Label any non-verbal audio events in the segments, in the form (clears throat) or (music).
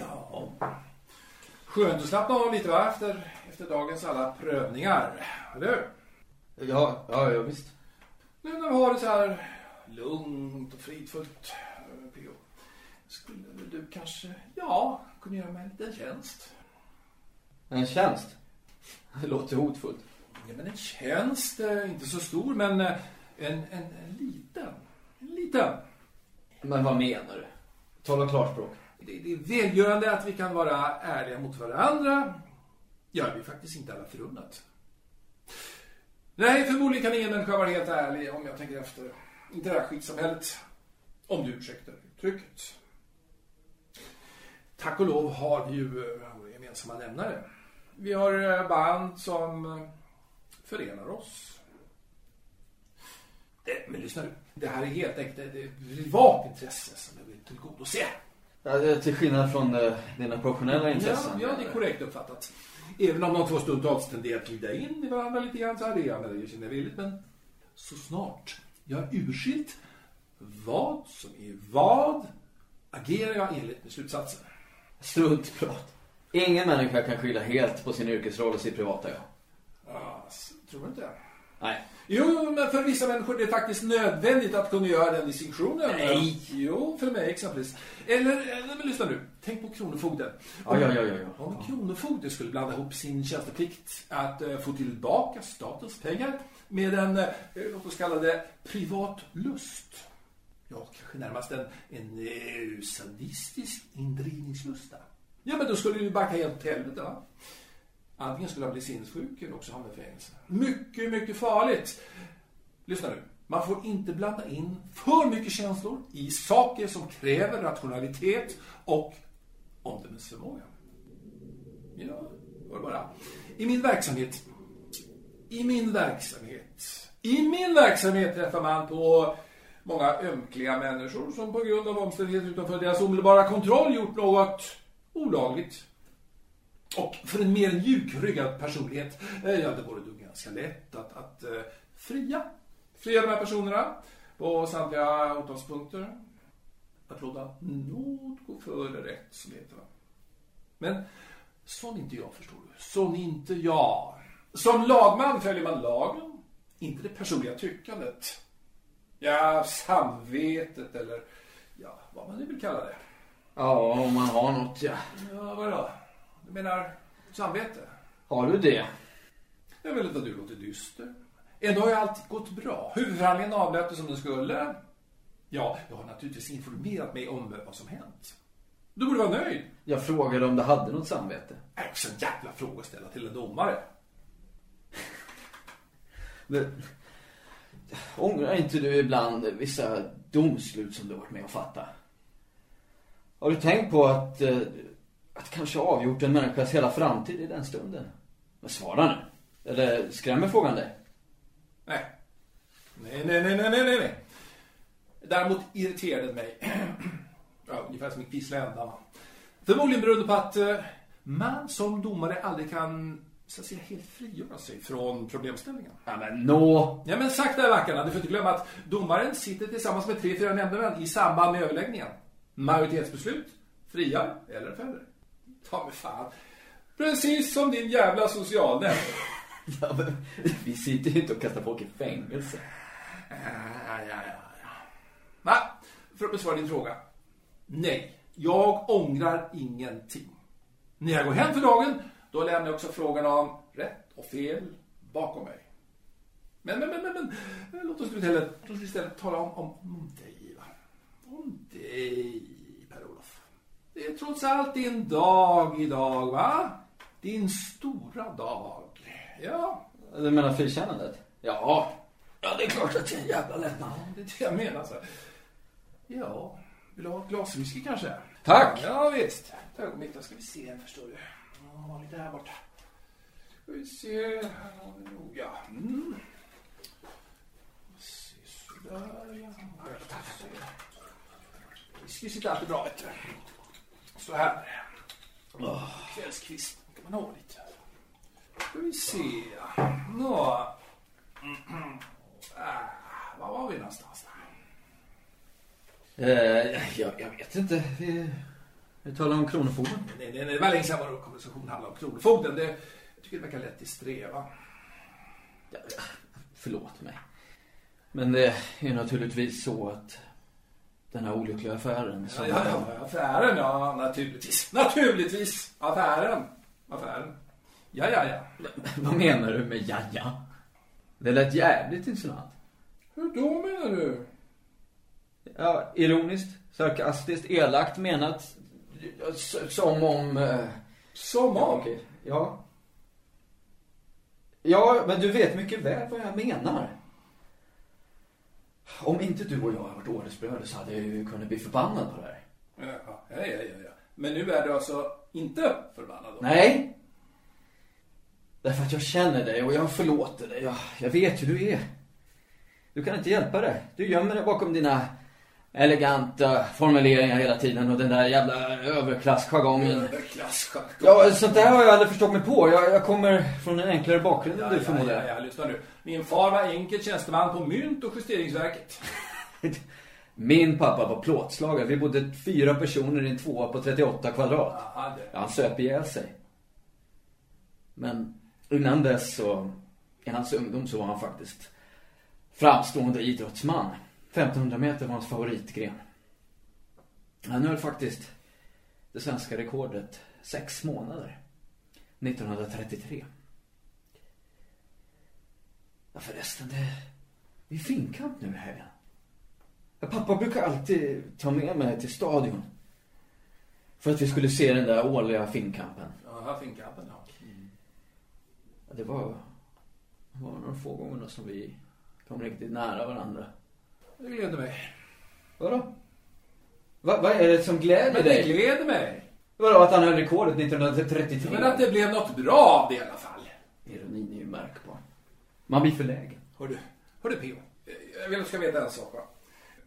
Ja. Skönt att slappna av lite va? Efter, efter dagens alla prövningar. Eller hur? Ja, ja, ja visst. Nu när vi har det så här lugnt och fridfullt, eh, P.O. Skulle du kanske, ja, kunna göra mig en liten tjänst? En tjänst? Det låter hotfullt. Ja, men en tjänst, eh, inte så stor, men eh, en, en, en liten. En liten. Men vad menar du? Tala klarspråk. Det, det är välgörande att vi kan vara ärliga mot varandra. Gör vi faktiskt inte alla förunnat. Nej, förmodligen kan ingen människa vara helt ärlig om jag tänker efter. Inte det här skitsamhället. Om du ursäktar uttrycket. Tack och lov har vi ju eh, vår våra gemensamma nämnare. Vi har eh, band som eh, förenar oss. Men lyssna nu. Det här är helt enkelt ett privat intresse som jag vill tillgodose. Ja, till skillnad från eh, dina professionella Ja, intressen. ja, det är korrekt uppfattat. Även om de två stundtals tenderar att glida in i varandra lite grann så hade jag det känner jag villigt. Men så snart jag har urskilt vad som är vad agerar jag enligt med slutsatsen. Struntprat. Ingen människa kan skylla helt på sin yrkesroll och sitt privata jag. Ja, s- tror du inte? Nej. Jo, men för vissa människor är det faktiskt nödvändigt att kunna göra den distinktionen. Nej. Jo, för mig exempelvis. Eller, eller men lyssna nu. Tänk på kronofogden. Ja, ja, ja, ja, ja. Om kronofogden skulle blanda ihop sin tjänsteplikt att eh, få tillbaka statens pengar med en, eh, låt oss kalla det, privat lust. Ja, kanske närmast en, en eh, sadistisk indrivningslusta. Ja, men då skulle du backa helt till helvete, va? Antingen skulle han bli sinnessjuk eller också hamna i fängelse. Mycket, mycket farligt. Lyssna nu. Man får inte blanda in för mycket känslor i saker som kräver rationalitet och omdömesförmåga. Ja, var det bara. I min verksamhet, i min verksamhet, i min verksamhet träffar man på många ömkliga människor som på grund av omständigheter utanför deras omedelbara kontroll gjort något olagligt. Och för en mer mjukryggad personlighet, eh, ja det vore då ganska lätt att, att eh, fria. Fria de här personerna på samtliga åtalspunkter. Att låta nåd gå före rätt, som det heter. va. Men sån inte jag, förstår du. Sån inte jag. Som lagman följer man lagen, inte det personliga tyckandet. Ja, samvetet eller ja, vad man nu vill kalla det. Ja, om man har något, ja. Ja, vadå? Du menar samvete? Har du det? Jag vill inte att du låter dyster. Ändå har ju allt gått bra. Huvudförhandlingen avlöpte som den skulle. Ja, jag har naturligtvis informerat mig om vad som hänt. Du borde vara nöjd. Jag frågade om du hade något samvete. Det är också en jävla fråga att ställa till en domare. Men, ångrar inte du ibland vissa domslut som du varit med och fatta? Har du tänkt på att, eh, att kanske avgjort en människas hela framtid i den stunden? Men svara nu. Eller skrämmer frågan dig? Nej. Nej, nej, nej, nej, nej, nej. Däremot irriterade det mig. (clears throat) ja, ungefär som en kvissla ändan. Förmodligen beroende på att eh, man som domare aldrig kan så att säga, helt frigöra sig från problemställningen. Ja men nå. Ja men sakta backarna, du får inte glömma att domaren sitter tillsammans med tre, fyra nämndemän i samband med överläggningen. Majoritetsbeslut, friar eller fäller. Ta mig fan. Precis som din jävla socialnämnd. (laughs) Ja, men, vi sitter ju inte och kastar folk i fängelse. Ja, ja, ja, ja. Nej, för att besvara din fråga. Nej, jag ångrar ingenting. När jag går hem för dagen, då lämnar jag också frågan om rätt och fel bakom mig. Men, men, men, men, men låt oss istället, låt oss istället tala om, om, om dig, va? Om dig. Det är trots allt din dag idag, va? Din stora dag. Ja, Du menar frikännandet? Ja, ja det är klart att det är en jävla lättnad. Det är det jag menar. Så. Ja, vill du ha ett glas whisky kanske? Tack. Ja, visst. Ta ögonblick, då ska vi se, förstår du. Ja, lite här borta. Ska vi se, här har vi noga. Mm. Se, sådär, ja. Whisky sitter alltid bra, vet du. Så här. Kvällskvist, kan man ha lite. Ska vi se. Nå. Mm. (clears throat) Ah, var var vi någonstans? då? Eh, jag, jag vet inte. Vi, Vi talar om Kronofogden. Nej, nej, nej, det var länge sedan vår konversation handlade om Kronofogden. Det, jag tycker det verkar lätt i sträva. Ja, förlåt mig. Men det är naturligtvis så att den här olyckliga affären som... Ja, ja, ja, affären, ja, naturligtvis. (laughs) Naturligtvis, affären. Affären. Ja, ja, ja. (laughs) Vad menar du med jaja? Det lät jävligt insinuant. Hur då menar du? Ja, ironiskt, sarkastiskt, elakt menat. Som om... eh, Som Ja, om. okej. Ja. Ja, men du vet mycket väl vad jag menar. Om inte du och jag har varit åresbröder så hade jag ju kunnat bli förbannad på det här. Ja, ja, ja, ja, ja. Men nu är du alltså inte förbannad då? Nej. Därför att jag känner dig och jag förlåter dig. Jag, jag vet hur du är. Du kan inte hjälpa det. Du gömmer dig bakom dina eleganta formuleringar hela tiden och den där jävla överklassjargongen. Klasschack. Ja, sånt där har jag aldrig förstått mig på. Jag, jag kommer från en enklare bakgrund än Ja, du ja, förmodar. ja, ja, lyssna nu. Min far var enkel tjänsteman på mynt och justeringsverket. (laughs) Min pappa var plåtslagare. Vi bodde fyra personer i en tvåa på 38 kvadrat. Ja, det. Ja, han söp ihjäl sig. Men innan dess så, i hans ungdom så var han faktiskt framstående idrottsman. 1500 meter var hans favoritgren. Han höll faktiskt det svenska rekordet sex månader. 1933. Ja förresten, det, är finkamp nu i helgen. Pappa brukar alltid ta med mig till stadion. För att vi skulle se den där årliga finkampen. Ja, finkampen, ja. Ja, det var, det var några få gånger som vi kom riktigt nära varandra. Det gläder mig. Vadå? Vad vad är det som gläder Men det dig? gläder mig. Vadå, att han höll rekordet 1933? Men att det blev något bra av det i alla fall. Ironin är ju märkbar. Man blir förlägen. Hör du, hör du P.O. Jag vill att du ska veta en sak va.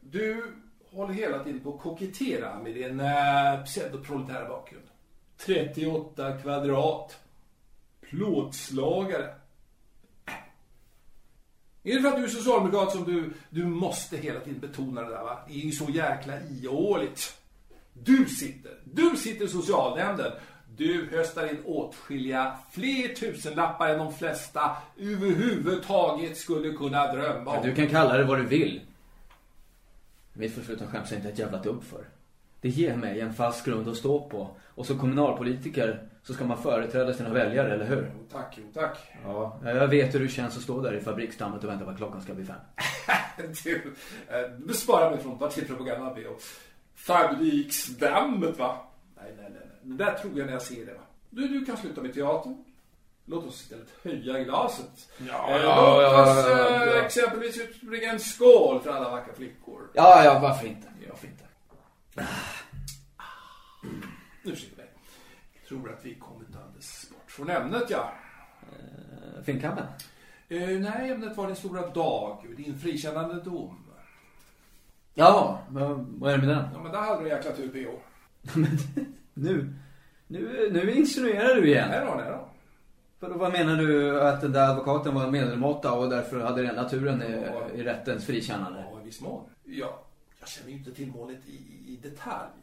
Du håller hela tiden på att kokettera med din äh, pseudoproletära bakgrund. 38 kvadrat. Plåtslagare. Är det för att du är socialdemokrat som du, du måste hela tiden betona det där va? Det är ju så jäkla ihåligt. Du sitter, du sitter i socialnämnden. Du höstar in åtskilliga fler tusenlappar än de flesta överhuvudtaget skulle kunna drömma om. Ja, du kan kalla det vad du vill. Mitt förflutna skäms jag inte ett jävla dugg för. Det ger mig en fast grund att stå på. Och som kommunalpolitiker så ska man företräda sina väljare, eller hur? Jo, tack, jo, tack. Ja, jag vet hur det känns att stå där i fabriksdammet och vänta på att klockan ska bli fem. (laughs) Du, eh, bespara mig från partipropagandan, P.O. Fabriksdammet, va? Nej, nej, nej. nej. Det där tror jag när jag ser det, va? Du, du kan sluta med teatern. Låt oss istället höja glaset. Ja, Eh, ja, Låt ja, oss ja, eh, ja. exempelvis utbringa en skål för alla vackra flickor. Ja, ja, varför inte? Varför inte? Ursäkta mig. Jag tror att vi kommit alldeles bort från ämnet, ja. Eh, Finnkampen? Eh, nej, ämnet var din stora dag, din frikännande dom. Ja, vad, är det med den? Ja, men där hade du jäkla tur, P.O. Nu, nu, nu insinuerar du igen. Nej då, nej då. För vad menar du att den där advokaten var en medelmåtta och därför hade den naturen i, i rättens frikännande? Ja, i viss mån. Ja, jag känner ju inte till målet i, i detalj.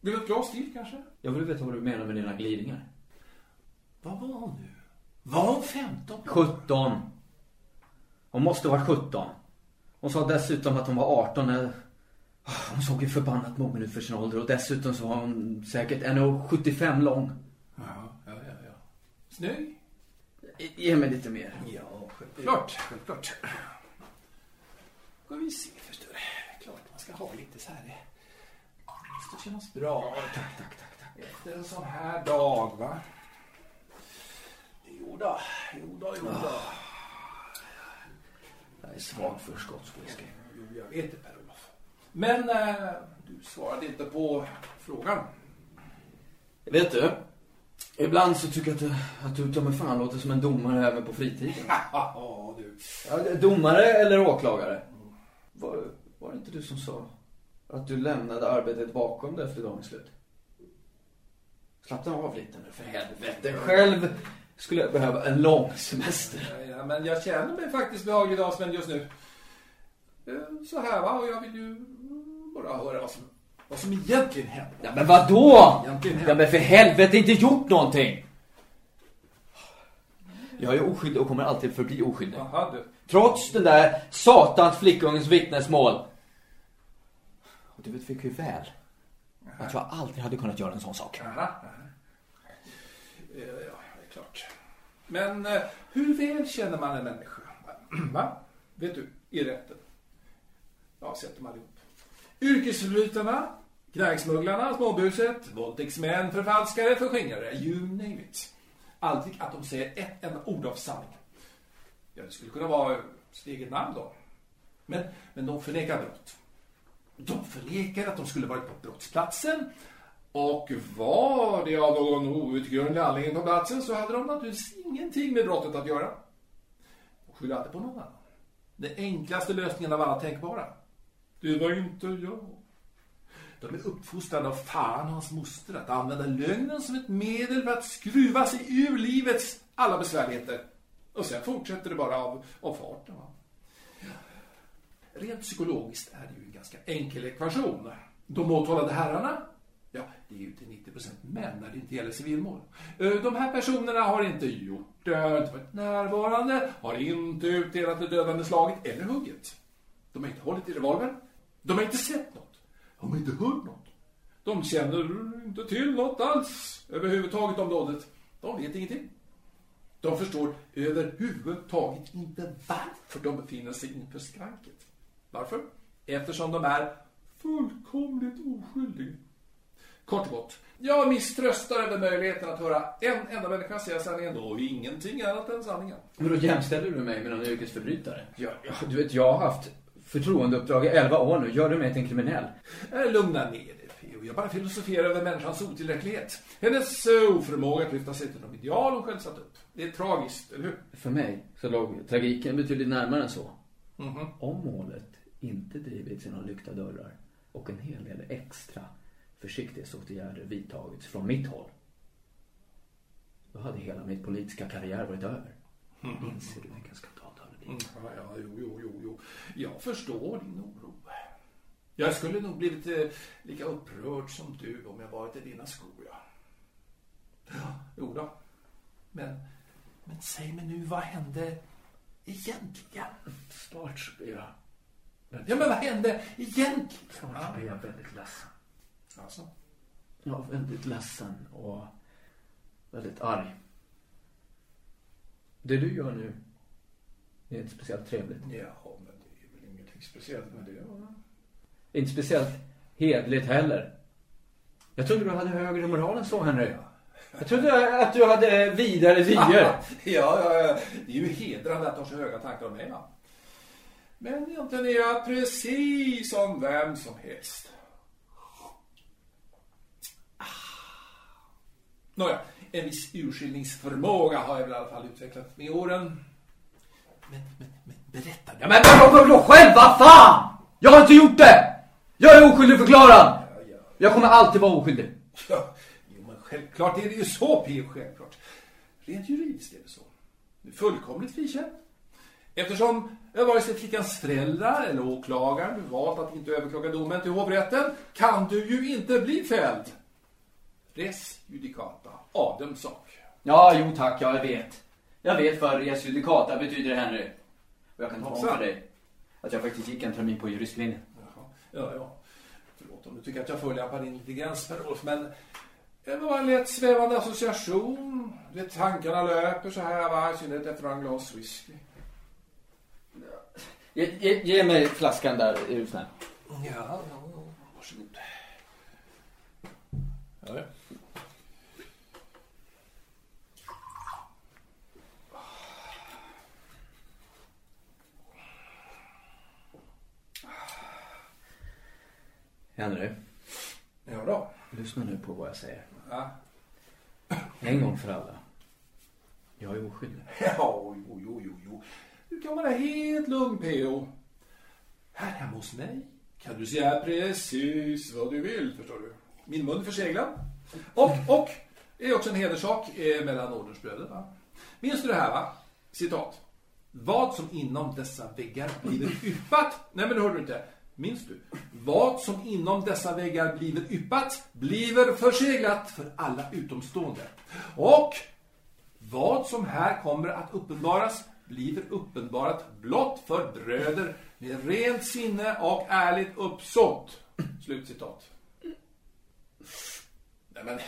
Vill du ett glas till kanske? Jag vill veta vad du menar med dina glidningar. Vad var hon nu? Var hon 15? 17. Hon måste vara 17. Hon sa dessutom att hon var 18 när... Ah, Hon såg ju förbannat mogen ut för sin ålder och dessutom så var hon säkert 1,75 lång. Ja, ja, ja. ja. Snygg? Ge mig lite mer. Ja, självklart. Självklart. Ska vi se förstår du. Klart man ska ha lite så här. Det kännas bra. Tack, tack, tack, tack. Efter en sån här dag, va? Jo då, jo då, jo då. Jag är svag för skotsk. Jo, jag vet det Per-Olof. Men eh, du svarade inte på frågan. Vet du? Ibland så tycker jag att, att du ta mig fan låter som en domare även på fritiden. (laughs) Ja, du. Ja, domare eller åklagare? Var, var det inte du som sa att du lämnade arbetet bakom dig efter dagens slut? Slappna av lite nu för helvete. Själv skulle jag behöva en lång semester. Ja, ja, men jag känner mig faktiskt behaglig avspänd just nu. Eh, Så här va, och jag vill ju bara höra vad som vad som egentligen hände. Ja, men vadå? Egentligen Ja, men för helvete, inte gjort någonting. Jag är oskyldig och kommer alltid förbli oskyldig. Jaha, du. Trots den där satans flickungens vittnesmål. Du vet vilket väl. Att jag aldrig hade kunnat göra en sån sak. Aha, aha. Ja, det är klart. Men eh, hur väl känner man en människa? Va? Vet du, i rätten? Ja, sett dem allihop. Yrkesförbrytarna, knarksmugglarna, småbuset, våldtäktsmän, förfalskare, förskingrare, you name it. Aldrig att de säger ett enda ord av sanning. Ja, det skulle kunna vara sitt eget namn då. Men, men de förnekar brott. De förnekar att de skulle varit på brottsplatsen. Och var det av någon outgrundlig anledning på platsen så hade de naturligtvis ingenting med brottet att göra. De skyller alltid på någon annan. Den enklaste lösningen av alla tänkbara. Det var inte jag. De är uppfostrade av fan och hans moster att använda lögnen som ett medel för att skruva sig ur livets alla besvärligheter. Och sen fortsätter det bara av, av farten. Va? Rent psykologiskt är det ju en ganska enkel ekvation. De åtalade herrarna, ja, det är ju till 90% män när det inte gäller civilmål. Eh, de här personerna har inte gjort det, har inte varit närvarande, har inte utdelat det dödande slaget eller hugget. De har inte hållit i revolvern. De har inte sett något. De har inte hört något. De känner inte till något alls överhuvudtaget om dådet. De vet ingenting. De förstår överhuvudtaget inte varför de befinner sig inför skranket. Varför? Eftersom de är fullkomligt oskyldiga. Kort och gott, jag misströstar över möjligheten att höra en enda människa säga sanningen och ingenting annat än sanningen. Men då jämställer du mig med någon yrkesförbrytare? Ja, ja, du vet, jag har haft förtroendeuppdrag i 11 år nu. Gör du mig till en kriminell? Eh, Lugna ner dig, P.O. Jag bara filosoferar över människans otillräcklighet. Hennes eh, oförmåga att lyfta sig till de ideal hon själv satt upp. Det är tragiskt, eller hur? För mig så låg tragiken betydligt närmare än så. Mhm. Om målet inte drivits genom lyckta dörrar och en hel del extra försiktighetsåtgärder vidtagits från mitt håll. Då hade hela min politiska karriär varit över. Inser du vilken skandal det blivit? Mm, ja, ja, jo, jo, jo, jo. Jag förstår din oro. Jag skulle nog blivit eh, lika upprörd som du om jag varit i dina skor, ja. Ja, jo då. Men, men säg mig nu, vad hände egentligen? Snart så blir jag, Ja, men vad hände egentligen? så blir jag väldigt ledsen. Alltså. Ja, väldigt ledsen och väldigt arg. Det du gör nu är inte speciellt trevligt. Ja, men det är väl ingenting speciellt med det, va? Inte speciellt hedligt heller. Jag trodde du hade högre moral än så, Henry. Jag trodde att du hade vidare vyer. (laughs) ja, ja, ja, det är ju hedrande att du har så höga tankar om mig, va? Men egentligen är jag precis som vem som helst. Ah. Nåja, en viss urskiljningsförmåga har jag väl i alla fall utvecklat med åren. Men, men, men berätta nu. Ja, men vadå, själv? Vad fan? Jag har inte gjort det! Jag är oskyldig förklarad! Ja, ja, Jag kommer alltid vara oskyldig. ja. Jo, men självklart är det ju så, P. Självklart. Rent juridiskt är det så. Du är fullkomligt frikänd. Eftersom vare sig flickans föräldrar eller åklagaren valt att inte överklaga domen till hovrätten kan du ju inte bli fälld. Res judicata, Adams sak. Ja, jo tack, ja, jag vet. Jag vet vad res judicata betyder, Henry. Och jag kan tala om för dig att jag faktiskt gick en termin på juristlinjen. Jaha. Ja, ja. Förlåt om du tycker att jag förolämpar din lite grann, Sven-Rolf, men det var en lätt svävande association. Du vet, tankarna löper så här, va? I synnerhet efter några glas whisky. Ge, ge, ge mig flaskan där, är du snäll. Ja, ja, ja. Varsågod. Ja, ja. Henry, Ja då. lyssna nu på vad jag säger. Ja. En gång för alla. Jag är oskyldig. Ja, jo, jo, jo, jo. Du kan vara helt lugn, P.O. Här hemma hos mig kan du säga precis vad du vill, förstår du. Min mun är förseglad. Och, och, det är också en hederssak eh, mellan ordensbröderna. Minns du det här, va? Citat. Vad som inom dessa väggar blir yppat, nej men det hörde du inte, minns du? Vad som inom dessa väggar bliver yppat, bliver förseglat för alla utomstående. Och vad som här kommer att uppenbaras, bliver uppenbarat blott för bröder med rent sinne och ärligt uppsåt. Slutcitat. Nej men...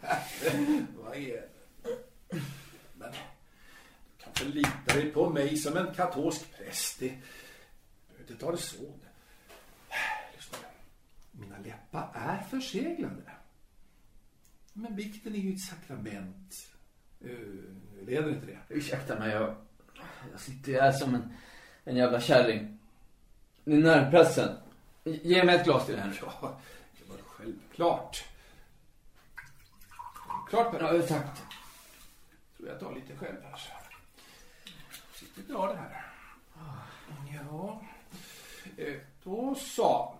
(laughs) Vad är det? Men... Du kan förlita dig på mig som en katolsk präst. Det, behöver inte ta det så. Lyssna. Mina läppar är förseglade. Men vikten är ju ett sakrament. Uh, leder inte det? Ursäkta mig, jag, jag sitter ju här som en, en jävla kärring. Ni närpressen. Ge mig ett glas till här. Ja, det var självklart. Klart Per. Ja, tack. Tror jag tar lite själv här. så. Sitter bra det här. Ja. Eh, Då så.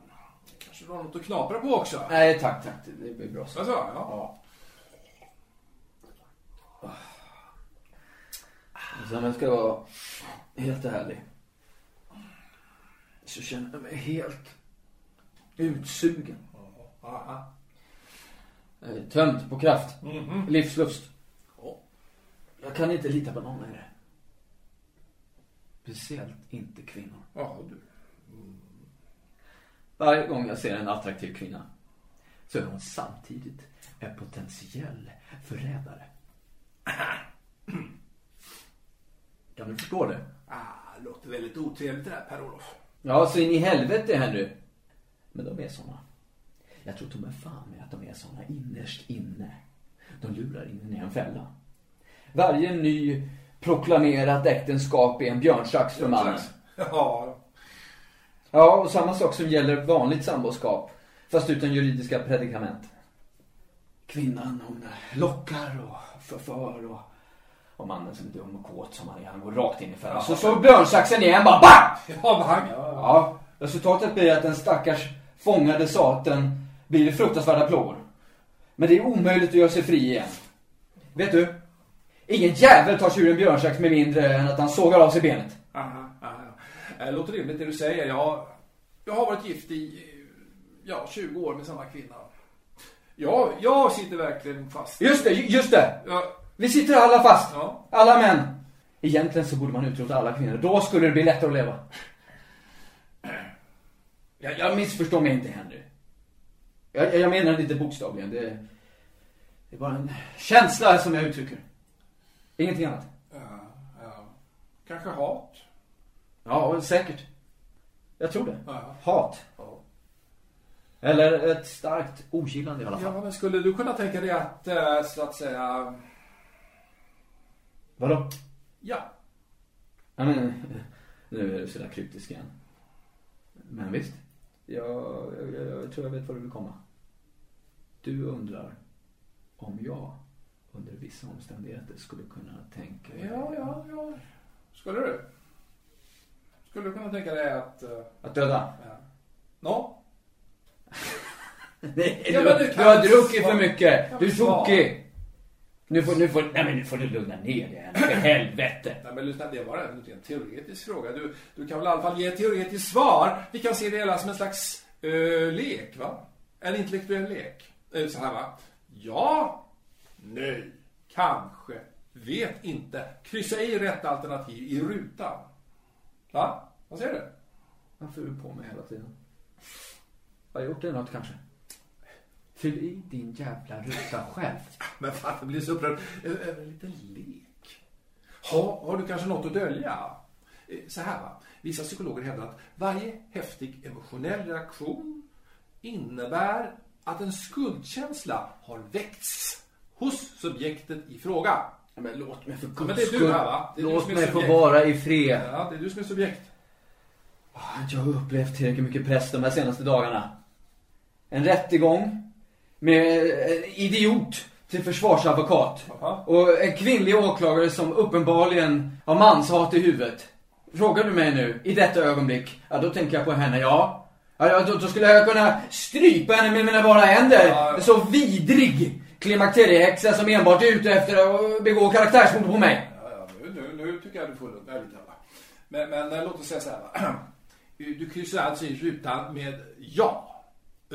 Kanske du har något att knapra på också? Nej, tack, tack. Det- Det blir bra så. Alltså, ja. Så om jag ska vara helt ärlig. Så känner jag mig helt utsugen. Är Tömd på kraft. Mhm. Livslust. Ja. Jag kan inte lita på någon längre. Speciellt inte kvinnor. Ja, du. Varje gång jag ser en attraktiv kvinna så är hon samtidigt en potentiell förrädare. (clears throat) Kan du förstå det? Ah, låter väldigt otrevligt det där Per-Olof. Ja, så in i helvete Henry. Men de är såna. Jag tror är fan med att de är såna innerst inne. De lurar in i en fälla. Varje ny proklamerat äktenskap är en björnsax för mannen. Ja, Ja, och samma sak som gäller vanligt samboskap. Fast utan juridiska predikament. Kvinnan hon lockar och förför och, och mannen som är dum och kåt som han är, han går rakt in i fällan. Så så björnsaxen igen bara BAM! ja, bang. Ja, resultatet blir att den stackars fångade saten blir i fruktansvärda plågor. Men det är omöjligt att göra sig fri igen. Vet du? Ingen jävel tar sig ur en björnsax med mindre än att han sågar av sig benet. Aha, aha. Eh, Låter rimligt det du säger. Jag, jag har varit gift i ja, 20 år med samma kvinna. Ja, jag sitter verkligen fast. Just det, just det! Ja, Vi sitter alla fast. ja. Alla män. Egentligen så borde man utrota alla kvinnor. Då skulle det bli lättare att leva. Jag, jag missförstår mig inte Henry. Jag, jag menar det inte bokstavligen. Det, det är bara en känsla som jag uttrycker. Ingenting annat. ja, ja. Kanske hat. Ja, säkert. Jag tror det. Ja. Hat. Eller ett starkt ogillande i alla fall. Ja, men skulle du kunna tänka dig att, eh, så att säga, Vadå? ja. Ja, men, nu är du sådär kryptisk igen. Men visst. Jag, jag, jag tror jag vet var du vill komma. Du undrar om jag under vissa omständigheter skulle kunna tänka mig Ja, ja, ja. Skulle du? Skulle du kunna tänka dig att... eh, att döda? ja. Nå? (laughs) Nej, Ja, du, du du har druckit för mycket. Du är tokig. Nu får, nu får, nej men nu får du lugna ner dig här, för helvete. Nej, men lyssna, det var en en teoretisk fråga. Du, du kan väl i alla fall ge ett teoretiskt svar. Vi kan se det hela som en slags eh, lek, va? En intellektuell lek. Eh, så här, va? Ja, nej, kanske, vet inte. Kryssa i rätt alternativ i rutan. Va? Vad säger du? Varför är du på mig hela tiden? Har jag gjort det något kanske? Fyll i din jävla ruta själv. (laughs) Men fan, jag blir så upprörd över en liten lek. Ha, har du kanske något att dölja? Eh, Så här va, vissa psykologer hävdar att varje häftig emotionell reaktion innebär att en skuldkänsla har väckts hos subjektet i fråga. Men låt mig för men guds det är du skull. här, va? Det är Låt mig få vara i fred. Ja, det är du som är subjekt. Jag har upplevt tillräckligt mycket press de här senaste dagarna. En rättegång med en idiot till försvarsadvokat. Jaha. Och en kvinnlig åklagare som uppenbarligen har manshat i huvudet. Frågar du mig nu, i detta ögonblick, ja då tänker jag på henne, ja. Ja, då, då skulle jag kunna strypa henne med mina bara händer. Ja. Så vidrig klimakteriehäxa som enbart är ute efter att begå karaktärsmord på mig. Ja, ja, nu, nu, nu tycker jag du får lugna lite här, va. Men, men eh, låt oss säga så här va. (clears throat) Du kryssar alltså i rutan med ja.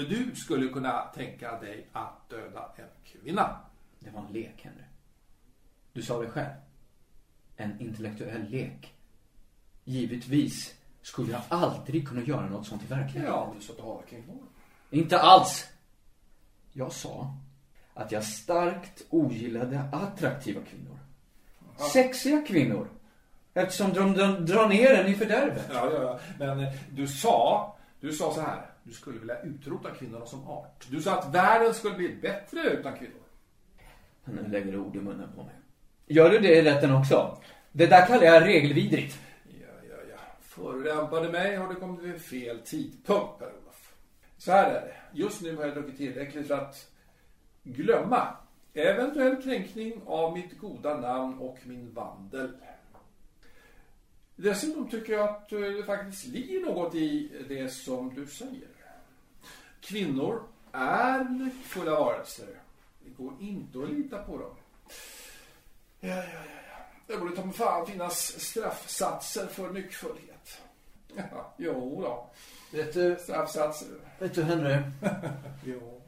Du skulle kunna tänka dig att döda en kvinna. Det var en lek, Henry. Du sa det själv. En intellektuell lek. Givetvis skulle jag aldrig kunna göra något sånt i verkligheten. Ja, du sa att du hatar kvinnor. Inte alls. Jag sa att jag starkt ogillade attraktiva kvinnor. Sexiga kvinnor. Eftersom de drar, drar ner en i fördärvet. Ja, ja, ja. Men du sa, du sa så här. Du skulle vilja utrota kvinnorna som art. Du sa att världen skulle bli bättre utan kvinnor. Nu lägger du ord i munnen på mig. Gör du det i rätten också? Det där kallar jag regelvidrigt. Ja, ja, ja. Förolämpade mig har du kommit vid fel tidpunkt, Per-Olof. Så här är det. Just nu har jag druckit tillräckligt för att glömma eventuell kränkning av mitt goda namn och min vandel. Dessutom tycker jag att eh, det faktiskt ligger något i det som du säger. Kvinnor är nyckfulla varelser. Det går inte att lita på dem. Ja, ja, ja. ja. Det borde ta mig fan finnas straffsatser för nyckfullhet. Ja, jo då. Vet du, Straffsatser. vet du Henry? (laughs) Jo.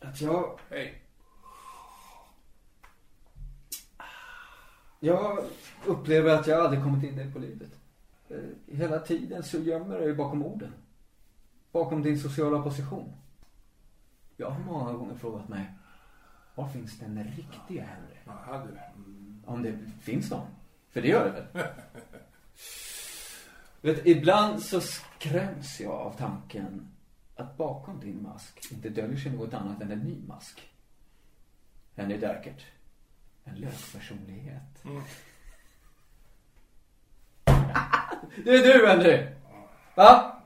Att jag, Hej. jag upplever att jag aldrig kommit in dig på livet. Eh, Hela tiden så gömmer du dig bakom orden. Bakom din sociala position. Jag har många gånger frågat mig, var finns den riktiga Henry? Jaha, du. Mm. Om det finns någon. För det gör det väl? (laughs) Vet, ibland så skräms jag av tanken att bakom din mask inte döljer sig något annat än en ny mask. Henry Derkert. En löspersonlighet. Mm. (laughs) det är du, Henry! Va?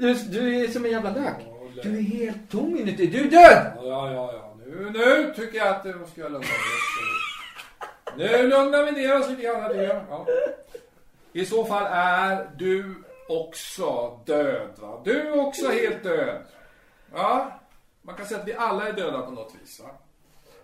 Du, du är som en jävla lök. Du är helt tom inuti. Du är död! Ja, ja, ja. Nu, nu tycker jag att eh, du ska lugna ner oss. Nu lugnar vi ner oss lite grann. här. Ja. I så fall är du också död. Va? Du är också helt död. Ja, man kan säga att vi alla är döda på något vis. Va?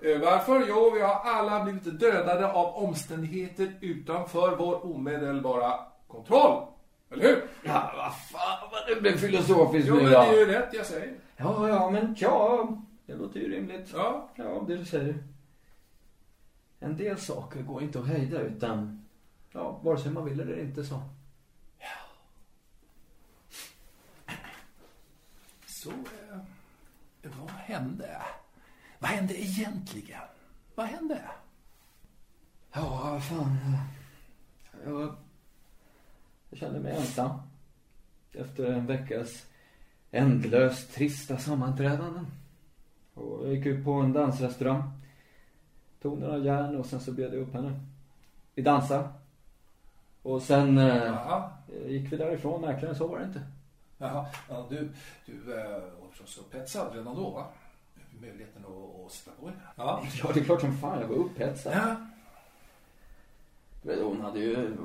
Eh, varför? Jo, vi har alla blivit dödade av omständigheter utanför vår omedelbara kontroll. Eller hur? Ja, vad fan vad du blev filosofiskt Jo, nu men det är då. ju rätt jag säger. Ja, ja, men ja. Det låter ju rimligt. Ja, Ja, det du säger. En del saker går inte att hejda utan, ja, vare sig man vill eller inte så. Så, eh, vad hände? Vad hände egentligen? Vad hände? Ja, vad fan. Jag, jag kände mig ensam. Efter en veckas ändlöst trista sammanträdanden. Och jag gick ut på en dansrestaurang. Tog några järn och sen så bjöd jag upp henne. Vi dansade. Och sen eh, Jaha, gick vi därifrån. Märkligare så var det inte. jaha. Ja, du, du eh, var förstås upphetsad redan då, va? Möjligheten att, att sätta på. Ja. Ja, det är klart som fan jag var upphetsad. Ja. Hon hade ju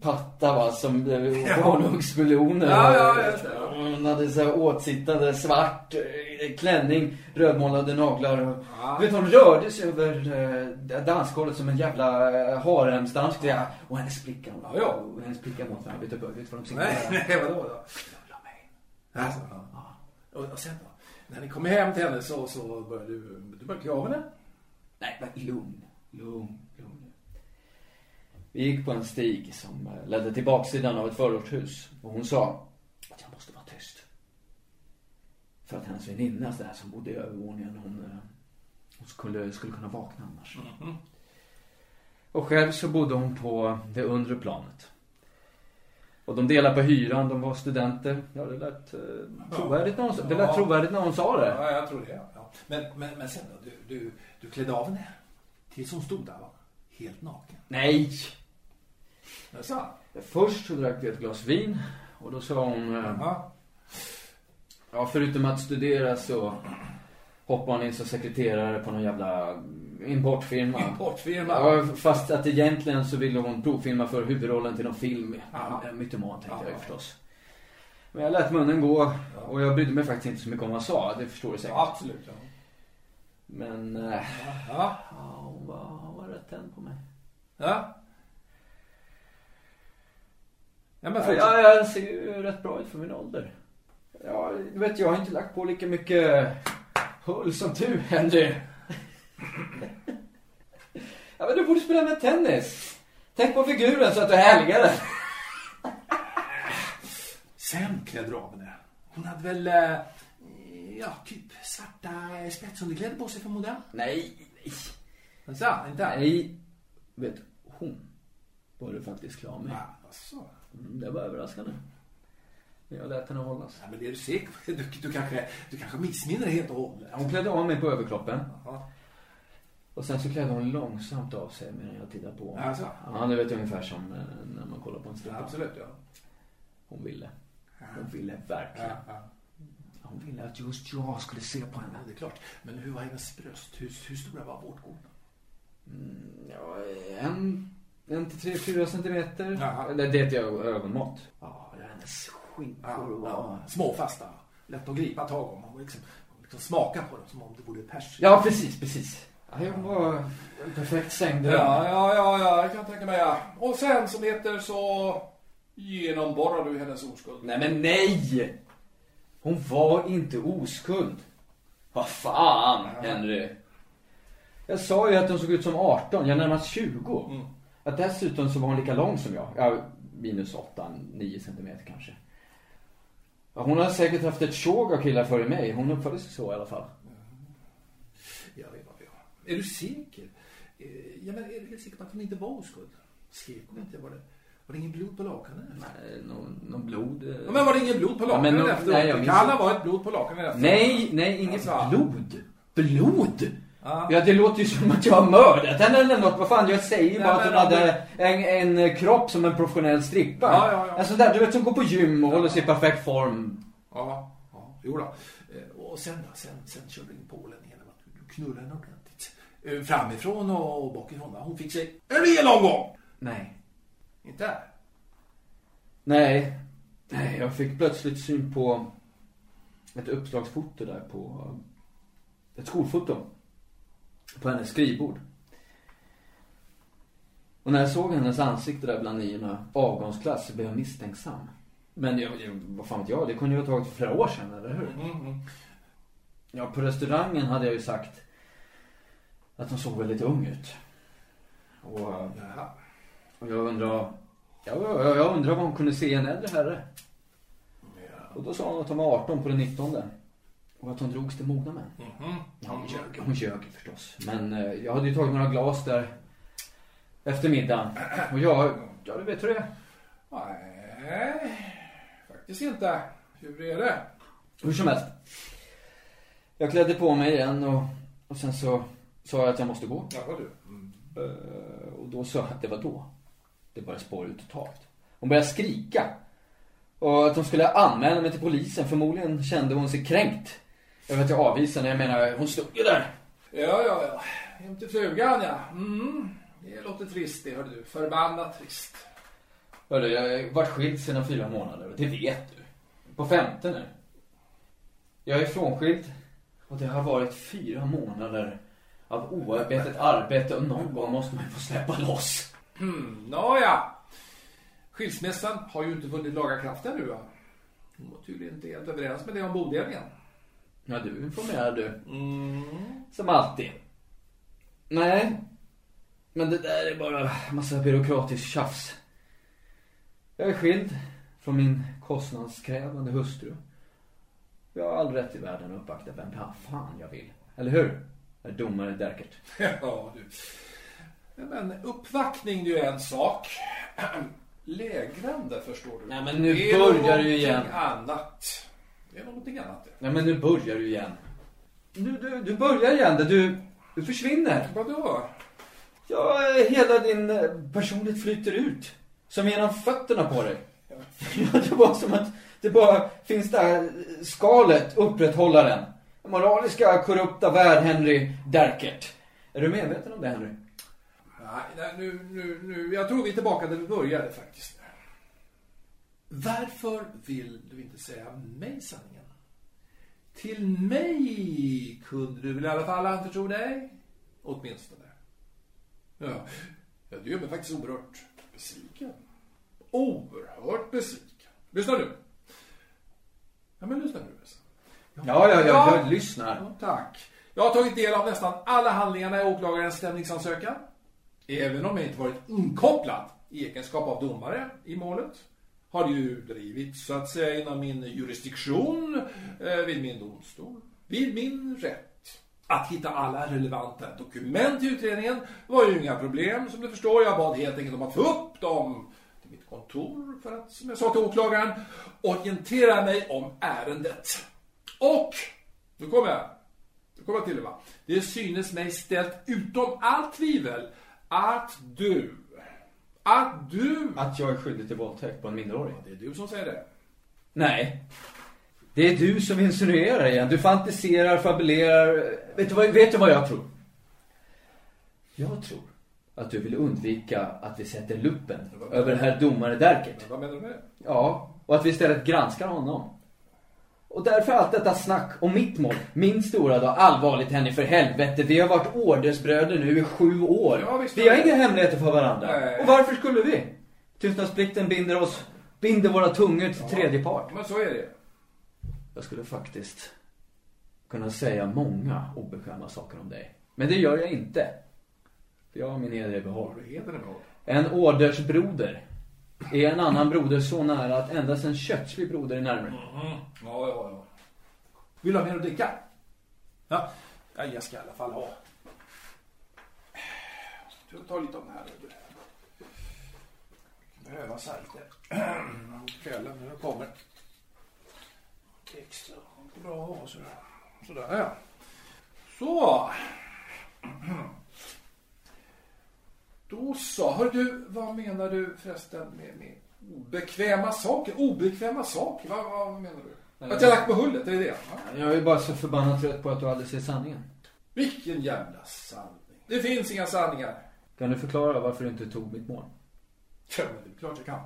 patta va, som blev Ja. honungsmeloner. Ja, ja, just det. Hon hade så här åtsittande svart eh, klänning, rödmålade naglar. Ja. Vet, hon rörde sig över eh, dansgolvet som en jävla eh, haremsdansk. Ja. Och hennes blickar, Ja, ja. och hennes blickar mot varandra. Vet du vad de Nej, signalerar? nej, vadå då? Knulla mig. Alltså, ja. Och, och sen då? När ni kommer hem till henne så, så började du, du började klä av henne? Nej, men. Lugn, lugn. Vi gick på en stig som eh, ledde till baksidan av ett förortshus. Och hon sa att jag måste vara tyst. För att hennes väninna där som bodde i övervåningen, hon, eh, hon skulle, skulle kunna vakna annars. Och själv så bodde hon på det undre planet. Och de delade på hyran, de var studenter. Ja, det lät eh, trovärdigt när hon, det lät Ja. trovärdigt när hon sa det. Ja, jag tror det. Ja. Men, men, men sen då? Du, du, du klädde av henne? Tills hon stod där, va? Helt naken. Nej! Jaså? Först så drack vi ett glas vin. Och då sa hon... eh, Ja. Ja, förutom att studera så hoppade hon in som sekreterare på någon jävla importfirma. Importfirma. Ja, fast att egentligen så ville hon provfilma för huvudrollen till någon film. Ja. En mytoman tänkte jag ju Ja. förstås. Men jag lät munnen gå och jag brydde mig faktiskt inte så mycket om vad han sa. Det förstår du säkert. Ja, absolut. Ja. Men eh, Ja. ja, hon, var, hon var rätt tänd på mig. ja. Ja, men fortsätt. ja, jag ser ju rätt bra ut för min ålder. Ja, du vet, jag har inte lagt på lika mycket hull som du, Henry. ja, men du borde spela med tennis. Tänk på figuren så att du helgar den. Sen klädde du av henne. Hon hade väl, eh, ja, typ svarta spetsunderkläder på sig förmodar Nej, nej. jag. Så, inte? Nej. Vet du, hon var du faktiskt klar med. Ja, alltså. Mm, det var överraskande. Men jag lät henne hållas. Ja, men det är du säker? Du, du, kanske, du kanske missminner dig helt och hållet. Hon klädde av mig på överkroppen. Jaha. Och sen så klädde hon långsamt av sig medan jag tittade på. Alltså. Ja, du vet ungefär som eh, när man kollar på en Ja, strippa. absolut, ja. Hon ville. Hon ville verkligen. Ja, ja. Hon ville att just jag skulle se på Ja, henne. det är klart. Men hur var hennes bröst? Hur, hur stora var vårtgården? Ja, en, en till tre, fyra centimeter. Jaha. Det, det är ett ögonmått. Ja, hennes skinkor Ja, ja. Små, fasta. Lätt att gripa tag om. Får liksom, liksom smaka på dem som om det vore pers. Ja, precis, precis. Ja, hon var en perfekt sängdröm. Ja, ja, ja, ja, jag kan tänka mig ja. Och sen som heter så genomborrar du hennes oskuld. Nej, men nej! Hon var inte oskuld. Vad fan, Henry. Jag sa ju att hon såg ut som 18, jag är närmast 20. Mm. Att dessutom så var hon lika lång som jag. Ja, minus 8-9 centimeter kanske. Ja, hon har säkert haft ett tjog av killar före mig. Hon uppförde sig så i alla fall. Ja, ja, ja. Är du säker? Eh, Ja, men är du helt säker på att hon inte var oskuld? Skrek hon inte? Var det, var det ingen blod på lakanet? Nej, någon, någon blod. eh. Ja, men var det ingen blod på Ja, lakanet men nog- efteråt? nej, jag minns inte. ha varit blod på lakanet efteråt. Nej, nej, inget Alltså. blod. Blod? Ja. Ja, det låter ju som att jag har mördat henne eller något. Vad fan, jag säger Nej, bara att hon hade en, en kropp som en professionell strippa. Ja, ja, ja. En sån där, du vet, som går på gym och håller sig i perfekt form. Ja, ja, jo då. Eh, Och sen då? Sen, sen körde du in Polen att du knullade henne ordentligt. Eh, Framifrån och bakifrån. Hon fick sig en rejäl omgång. Nej. Inte? Nej. Nej, jag fick plötsligt syn på ett uppslagsfoto där på ett skolfoto. På hennes skrivbord. Och när jag såg hennes ansikte där bland niorna, avgångsklass, så blev jag misstänksam. Men jag, jag, vad fan vet jag, det kunde ju ha tagit för flera år sedan, eller hur? Mm, mm. Ja, på restaurangen hade jag ju sagt att hon såg väldigt ung ut. Och, Jaha. och jag undrar, ja, jag, jag undrar vad hon kunde se i en äldre herre. Ja. Och då sa hon att hon var 18 på den 19. Och att hon drogs till mogna män. Mhm. Ja, hon ljög, hon ljög förstås. Men eh, jag hade ju tagit några glas där efter middagen. Och jag, ja du vet hur det är. Nej, faktiskt inte. Hur är det? Hur som helst. Jag klädde på mig igen och, och sen så sa jag att jag måste gå. Ja, du. Mm. Eh, och då sa jag att det var då. Det började spåra ut totalt. Hon började skrika. Och att hon skulle anmäla mig till polisen. Förmodligen kände hon sig kränkt. Över att jag avvisade henne. Jag menar, hon stod ju där. Ja, ja, ja. Hem till frugan, ja. Mm. Det låter trist det, hörde du. Förbannat trist. Hörru, jag har varit skild sedan fyra månader. Det vet du. På femte nu. Jag är frånskild. Och det har varit fyra månader av oarbetat arbete. Och någon gång måste man få släppa loss. Mm, Nåja. Skilsmässan har ju inte vunnit laga kraft ännu? Hon var tydligen inte helt överens med det om bodelningen. Ja, du informerar du. Mm. Som alltid. Nej. Men det där är bara massa byråkratiskt tjafs. Jag är skild från min kostnadskrävande hustru. Jag har all rätt i världen att uppvakta vem fan jag vill. Eller hur? Herr domare Derkert. (laughs) Ja, du. Men uppvaktning det är ju en sak. (clears throat) Lägrande, förstår du. Nej, men nu Det är börjar du igen. annat. Det är någonting annat. det. Nej men nu börjar du igen. Du, du, du börjar igen där. Du, du försvinner. Vadå? Ja, hela din eh, personlighet flyter ut. Som genom fötterna på dig. Ja, (laughs) det var som att det bara finns där eh, skalet, upprätthållaren. Den moraliska, korrupta värld Henry Derkert. Är du medveten om det Henry? Nej, nej, nu, nu, nu. Jag tror vi är tillbaka där vi började faktiskt. Varför vill du inte säga mig sanningen? Till mig kunde du väl i alla fall anförtro dig? Åtminstone. Ja, ja det gör mig faktiskt oerhört besviken. oerhört besviken. Lyssna nu. Ja, men lyssna nu. Ja, ja, ja, ja. jag lyssnar. Ja, tack. Jag har tagit del av nästan alla handlingarna i åklagarens stämningsansökan. Även om jag inte varit inkopplad i egenskap av domare i målet har ju drivits så att säga inom min jurisdiktion eh, vid min domstol, vid min rätt. Att hitta alla relevanta dokument i utredningen var ju inga problem som du förstår. Jag bad helt enkelt om att få upp dem till mitt kontor för att, som jag sa till åklagaren, orientera mig om ärendet. Och, nu kommer jag, nu kommer jag till det va. Det synes mig ställt utom allt tvivel att du att du... Att jag är skyldig till våldtäkt på en minderårig. Det är du som säger det. Nej. Det är du som insinuerar igen. Du fantiserar, fabulerar. Vet du, vad, vet du vad jag tror? Jag tror att du vill undvika att vi sätter luppen över herr domare Derkert. Vad menar du med det? Ja, och att vi istället granskar honom. Och därför allt detta snack om mitt mål. Min stora dag. Allvarligt Henny, för helvete. Vi har varit ordersbröder nu i sju år. Ja, visst vi har inga hemligheter för varandra. Nej. Och varför skulle vi? Tystnadsplikten binder oss, binder våra tungor till tredje part. Men så är det. Jag skulle faktiskt kunna säga många obekväma saker om dig. Men det gör jag inte. För jag har min heder i behåll? En ordersbroder är en annan broder så nära att endast en köttslig broder är närmare. Mhm. Ja, ja, ja. Vill du ha mer att dricka? Ja, ja jag ska i alla fall ha. Jag tar lite av den här. Behöva så här lite. (clears throat) Kvällen när jag kommer. Extra. Bra att ha sådär. Sådär ja. Så. (clears throat) Då så. Hör du, vad menar du förresten med, med obekväma saker? Obekväma saker? Vad, vad menar du? Att jag lagt på hullet, är det det? Ja. Jag är bara så förbannat trött på att du aldrig ser sanningen. Vilken jävla sanning. Det finns inga sanningar. Kan du förklara varför du inte tog mitt mål? Ja, det är klart jag kan.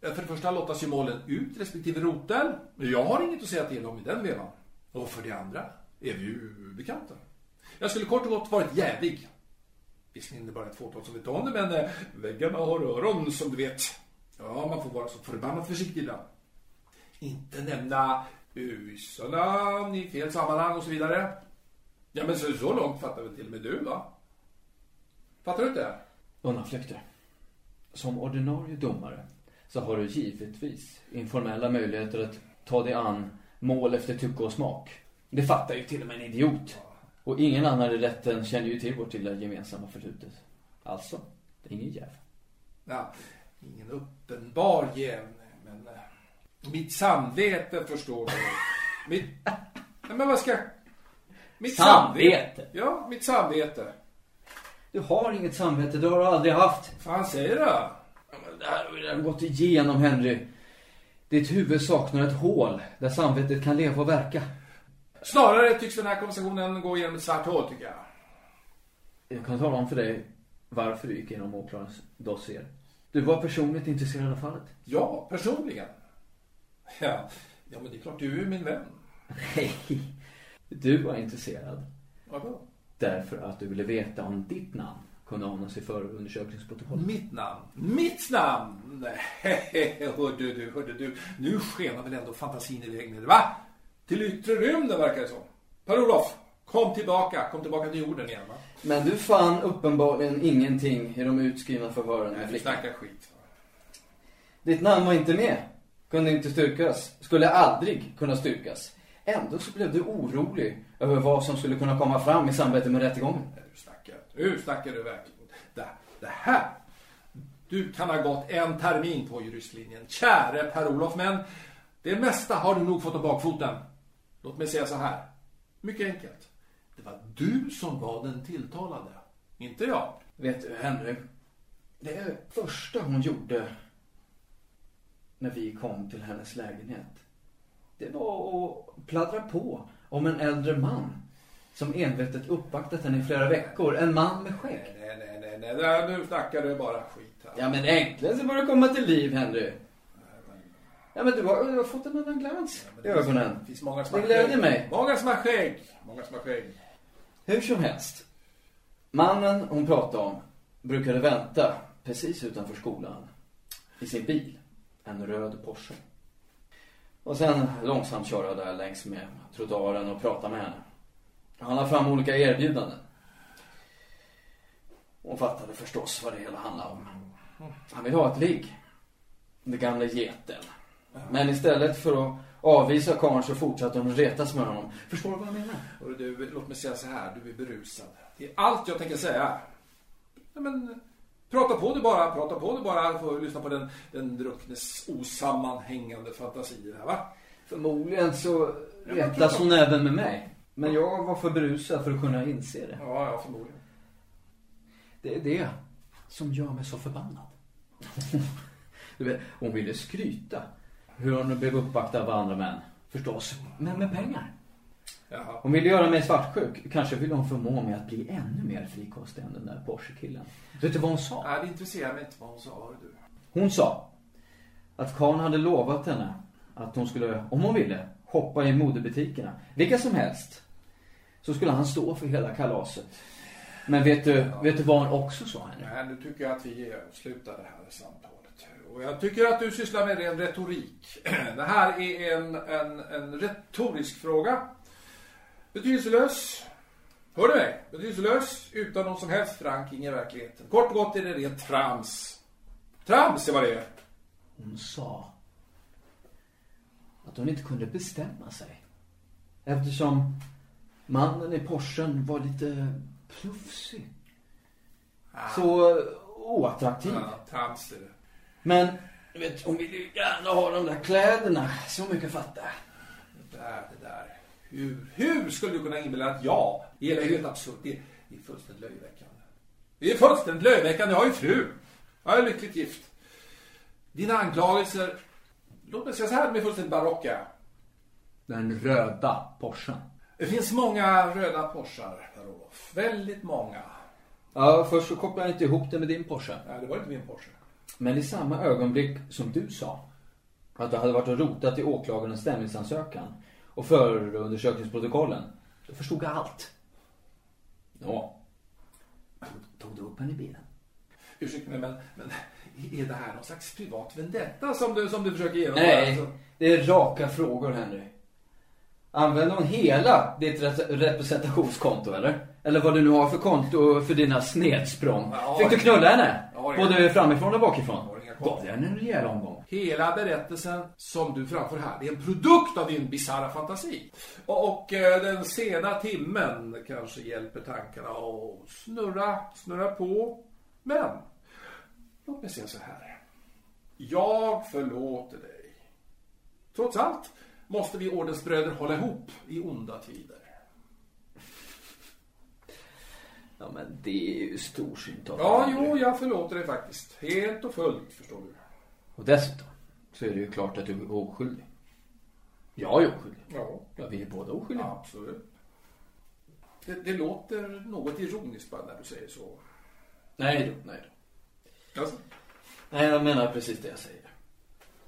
För det första lottas ju målen ut respektive rotel. Men jag har inget att säga till om i den vevan. Och för det andra är vi ju bekanta. Jag skulle kort och gott varit jävig. Visserligen är det bara ett fåtal som vet om det, men eh, väggarna har öron som du vet. Ja, man får vara så förbannat försiktig ibland. Inte nämna busarna i fel sammanhang och så vidare. Ja, men så, så långt fattar väl till och med du, va? Fattar du inte? Undanflykter. Som ordinarie domare så har du givetvis informella möjligheter att ta dig an mål efter tycke och smak. Det fattar ju till och med en idiot. Och ingen annan i rätten känner ju till vårt lilla gemensamma förflutet. Alltså, det är ingen jäv. Ja, ingen uppenbar jäv, men eh, mitt samvete förstår du. Mitt, nej, men vad ska. Mitt Samvete? Ja, mitt samvete. Du har inget samvete, det har du aldrig haft. Fan säger du? Ja, men Det här har vi redan gått igenom, Henry. Ditt huvud saknar ett hål där samvetet kan leva och verka. Snarare tycks den här konversationen gå genom ett svart hål, tycker jag. Jag kan tala om för dig varför du gick igenom åklagarens dossier. Du var personligt intresserad av fallet. Ja, personligen. Ja, ja men det är klart du är min vän. Nej, du var intresserad. Vadå? Därför att du ville veta om ditt namn kunde ordnas i förundersökningsprotokollet. Mitt namn? Mitt namn? Nej, (laughs) hörde du, hörde du. Nu skenar väl ändå fantasin iväg med det, va? Till yttre rymden verkar det som. Per-Olof, kom tillbaka. Kom tillbaka till jorden igen, va? Men du fann uppenbarligen ingenting i de utskrivna förhören med Nej, du flickan. snackar skit. Ditt namn var inte med. Kunde inte styrkas. Skulle aldrig kunna styrkas. Ändå så blev du orolig över vad som skulle kunna komma fram i samband med rättegången. Du snackar. Nu snackar du verkligen. Det, det här. Du kan ha gått en termin på juristlinjen. Käre Per-Olof, men det mesta har du nog fått om bakfoten. Låt mig säga så här. Mycket enkelt. Det var du som var den tilltalade. Inte jag. Vet du, Henry? Det första hon gjorde när vi kom till hennes lägenhet. Det var att pladdra på om en äldre man som envetet uppvaktat henne i flera veckor. En man med skägg. Nej, nej, nej, nej, nej. Nu snackar du bara skit här. Ja, men äntligen så börjar det komma till liv, Henry. Ja, men du har, du har fått en annan glans i ögonen. Det finns många som Det gläder mig. Många som har skägg. Många som har skägg. Hur som helst. Mannen hon pratade om brukade vänta precis utanför skolan. i sin bil. En röd Porsche. Och sen långsamt köra där längs med trottoaren och prata med henne. Han la fram olika erbjudanden. Hon fattade förstås vad det hela handlade om. Han vill ha ett ligg. Den gamla geten. Men istället för att avvisa karln så fortsatte hon retas med honom. Förstår du vad jag menar? Och du, låt mig säga så här, du är berusad. Det är allt jag tänker säga. Ja, men, prata på det bara, prata på det bara. Får lyssna på den, den drucknes osammanhängande fantasier här, va? Förmodligen så retas hon även med mig. Men jag var för berusad för att kunna inse det. Ja, ja, förmodligen. Det är det som gör mig så förbannad. (laughs) du vet, hon ville skryta. Hur hon blev uppvaktad av andra män. Förstås, men med pengar. Jaha. Hon ville göra mig svartsjuk. Kanske ville hon förmå mig att bli ännu mer frikostig än den där Porsche-killen. Vet du vad hon sa? Nej, det intresserar mig inte vad hon sa, du. Hon sa att Karl hade lovat henne att hon skulle, om hon ville, hoppa i modebutikerna. Vilka som helst. Så skulle han stå för hela kalaset. Men vet du, vet du vad hon också sa henne? Nej, nu tycker jag att vi slutar det här samtalet. Och jag tycker att du sysslar med ren retorik. (clears throat) Det här är en, en, en retorisk fråga. Betydelselös. Hör du mig? Betydelselös utan någon som helst förankring i verkligheten. Kort och gott är det rent trams. Trams är vad det är. Hon sa att hon inte kunde bestämma sig. Eftersom mannen i Porschen var lite plufsig. Så oattraktiv. Ja, trams är det. Men, du vet, hon ville ju gärna ha de där kläderna. Så mycket fattar. Det där, det där. Hur, hur skulle du kunna inbilla att jag, det är helt absurt. Det är, det är fullständigt löjeväckande. Det är fullständigt löjeväckande. Jag har ju fru. Jag är lyckligt gift. Dina anklagelser, låt mig säga så här, de är fullständigt barocka. Den röda Porschen. Det finns många röda Porschar, Per-Olof. Väldigt många. Ja, först så kopplade jag inte ihop det med din Porsche. Nej, det var inte min Porsche. Men i samma ögonblick som du sa att du hade varit och rotat i åklagarens stämningsansökan och förundersökningsprotokollen, då förstod jag allt. Ja. Tog du upp henne i bilen? Ursäkta mig, men, men är det här någon slags privat vendetta som du, som du försöker genomföra? Nej, Alltså, det är raka frågor, Henry. Använder hon hela ditt re- representationskonto, eller? Eller vad du nu har för konto för dina snedsprång. Ja. Fick du knulla henne? Både framifrån och bakifrån? Gav den en rejäl omgång? Hela berättelsen som du framför här, det är en produkt av din bisarra fantasi. Och, och eh, den sena timmen kanske hjälper tankarna att snurra, snurra på. Men, låt mig säga så här. Jag förlåter dig. Trots allt måste vi ordensbröder hålla ihop i onda tider. Ja, men det är ju storsint av Ja, jo, jag förlåter dig faktiskt. Helt och fullt, förstår du. Och dessutom så är det ju klart att du är oskyldig. Jag är oskyldig. Ja, Ja, vi är båda oskyldiga. absolut. Det, det låter något ironiskt bara när du säger så. Nej då, nej då. Alltså, Nej, jag menar precis det jag säger.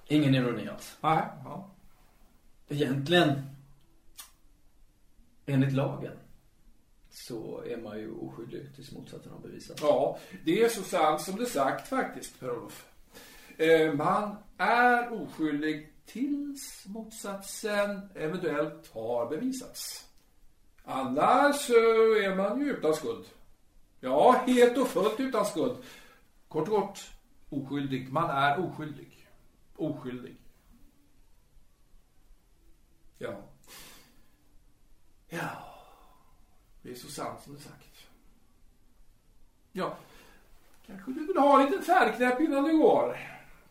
Ingen ironi alls. nej, ja. Egentligen, enligt lagen, så är man ju oskyldig tills motsatsen har bevisats. ja, det är så sant som det sagt faktiskt, Per-Olof. Eh, man är oskyldig tills motsatsen eventuellt har bevisats. Annars så är man ju utan skuld. Ja, helt och fullt utan skuld. Kort och kort, oskyldig. Man är oskyldig. Oskyldig. Ja. Ja. Det är så sant som det är sagt. Ja. Kanske du vill ha en liten färgknäpp innan du går?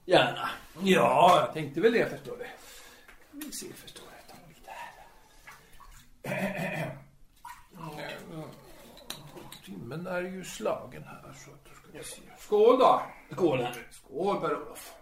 Gärna. Ja, jag tänkte väl det förstår du. Vi ser förstår du. Ta lite här. Timmen är ju slagen här så att då ska se. Skål då! Skål. Skål Per-Olof.